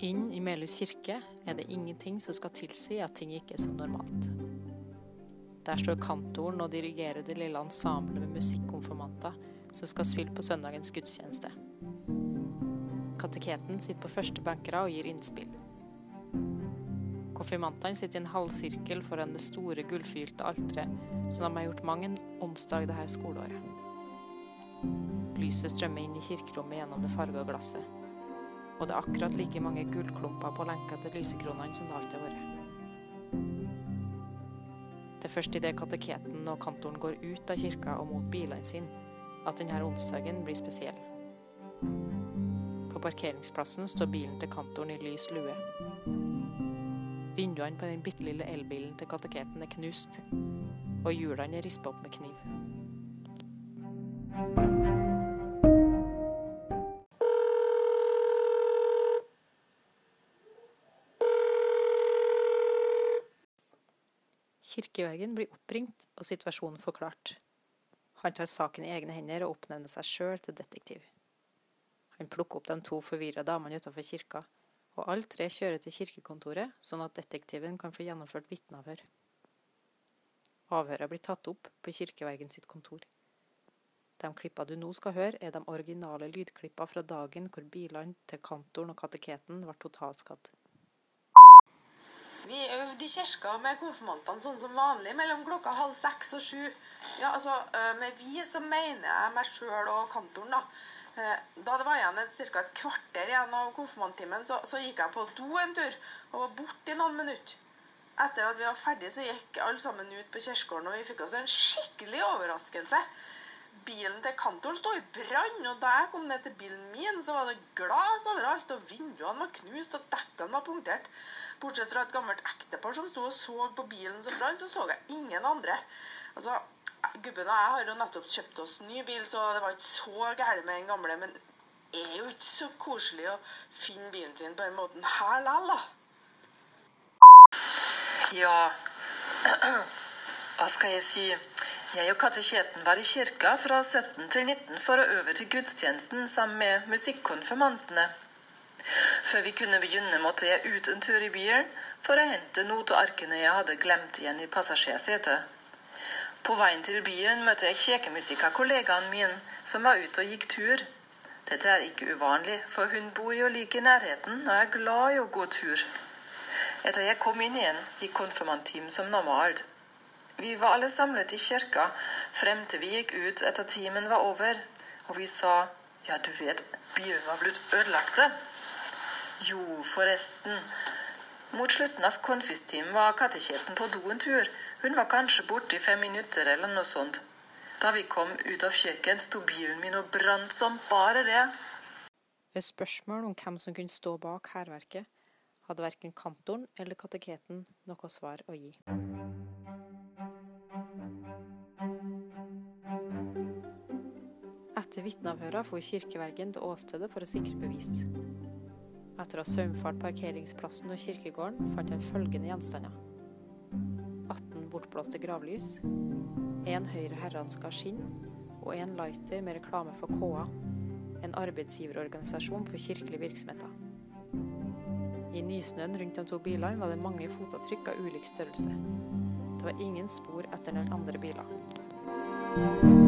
Inn i Melhus kirke er det ingenting som skal tilsi at ting ikke er som normalt. Der står kantoren og dirigerer det lille ensemblet med musikkonfirmanter som skal spille på søndagens gudstjeneste. Kateketen sitter på første benkere og gir innspill. Konfirmantene sitter i en halvsirkel foran det store gullfylte alteret som de har gjort mange en onsdag dette skoleåret. Lyset strømmer inn i kirkerommet gjennom det farga glasset og det er akkurat like mange gullklumper på lenka til lysekronene som det alltid har vært. Det er først idet kateketen og kantoren går ut av kirka og mot bilene sine, at denne onsdagen blir spesiell. På parkeringsplassen står bilen til kantoren i lys lue. Vinduene på den bitte lille elbilen til kateketen er knust, og hjulene er rispa opp med kniv. Kirkevergen blir oppringt og situasjonen forklart. Han tar saken i egne hender og oppnevner seg sjøl til detektiv. Han plukker opp de to forvirra damene utenfor kirka, og alle tre kjører til kirkekontoret, sånn at detektiven kan få gjennomført vitneavhør. Avhøret blir tatt opp på kirkevergen sitt kontor. De klippa du nå skal høre, er de originale lydklippa fra dagen hvor bilene til kantoren og kateketen ble totalskadd. Vi øvde i kirka med konfirmantene sånn som vanlig mellom klokka halv seks og sju. Ja, altså, Med vi så mener jeg meg sjøl og kantoren, da. Da det var igjen ca. et kvarter igjen av konfirmanttimen, så, så, gikk jeg på do en tur og var borte i noen minutter. Etter at vi var ferdige, så gikk alle sammen ut på kirkegården, og vi fikk oss en skikkelig overraskelse. Bilen til kantoren sto i brann, og da jeg kom ned til bilen min, så var det glass overalt, og vinduene var knust, og dekkene var punktert. Bortsett fra et gammelt ektepar som sto og så på bilen som brant, så så jeg ingen andre. Altså, Gubben og jeg har jo nettopp kjøpt oss ny bil, så det var ikke så gærent med den gamle. Men det er jo ikke så koselig å finne bilen sin på den måten her likevel, da. Ja Hva skal jeg si? Jeg og kateketen var i kirka fra 17 til 19 for å øve til gudstjenesten sammen med musikkonfirmantene. Før vi kunne begynne, måtte jeg ut en tur i bilen for å hente notearkene jeg hadde glemt igjen i passasjersetet. På veien til bilen møtte jeg kjekemusikk min, som var ute og gikk tur. Dette er ikke uvanlig, for hun bor jo like i nærheten og er glad i å gå tur. Etter jeg kom inn igjen, gikk konfirmanttimen som normalt. Vi var alle samlet i kirka frem til vi gikk ut etter timen var over, og vi sa ja, du vet, bilen var blitt ødelagte. Jo, forresten. Mot slutten av konfistimen var katekjeten på do en tur. Hun var kanskje borte i fem minutter eller noe sånt. Da vi kom ut av kirken, sto bilen min og brant som bare det. Ved spørsmål om hvem som kunne stå bak hærverket, hadde verken kantoren eller kateketen noe svar å gi. Etter vitneavhøra for kirkevergen til åstedet for å sikre bevis. Etter å ha saumfart parkeringsplassen og kirkegården fant han følgende gjenstander. 18 bortblåste gravlys, én høyre herranska skinn og én lighter med reklame for KA, en arbeidsgiverorganisasjon for kirkelige virksomheter. I nysnøen rundt de to bilene var det mange fotavtrykk av ulik størrelse. Det var ingen spor etter den andre bilen.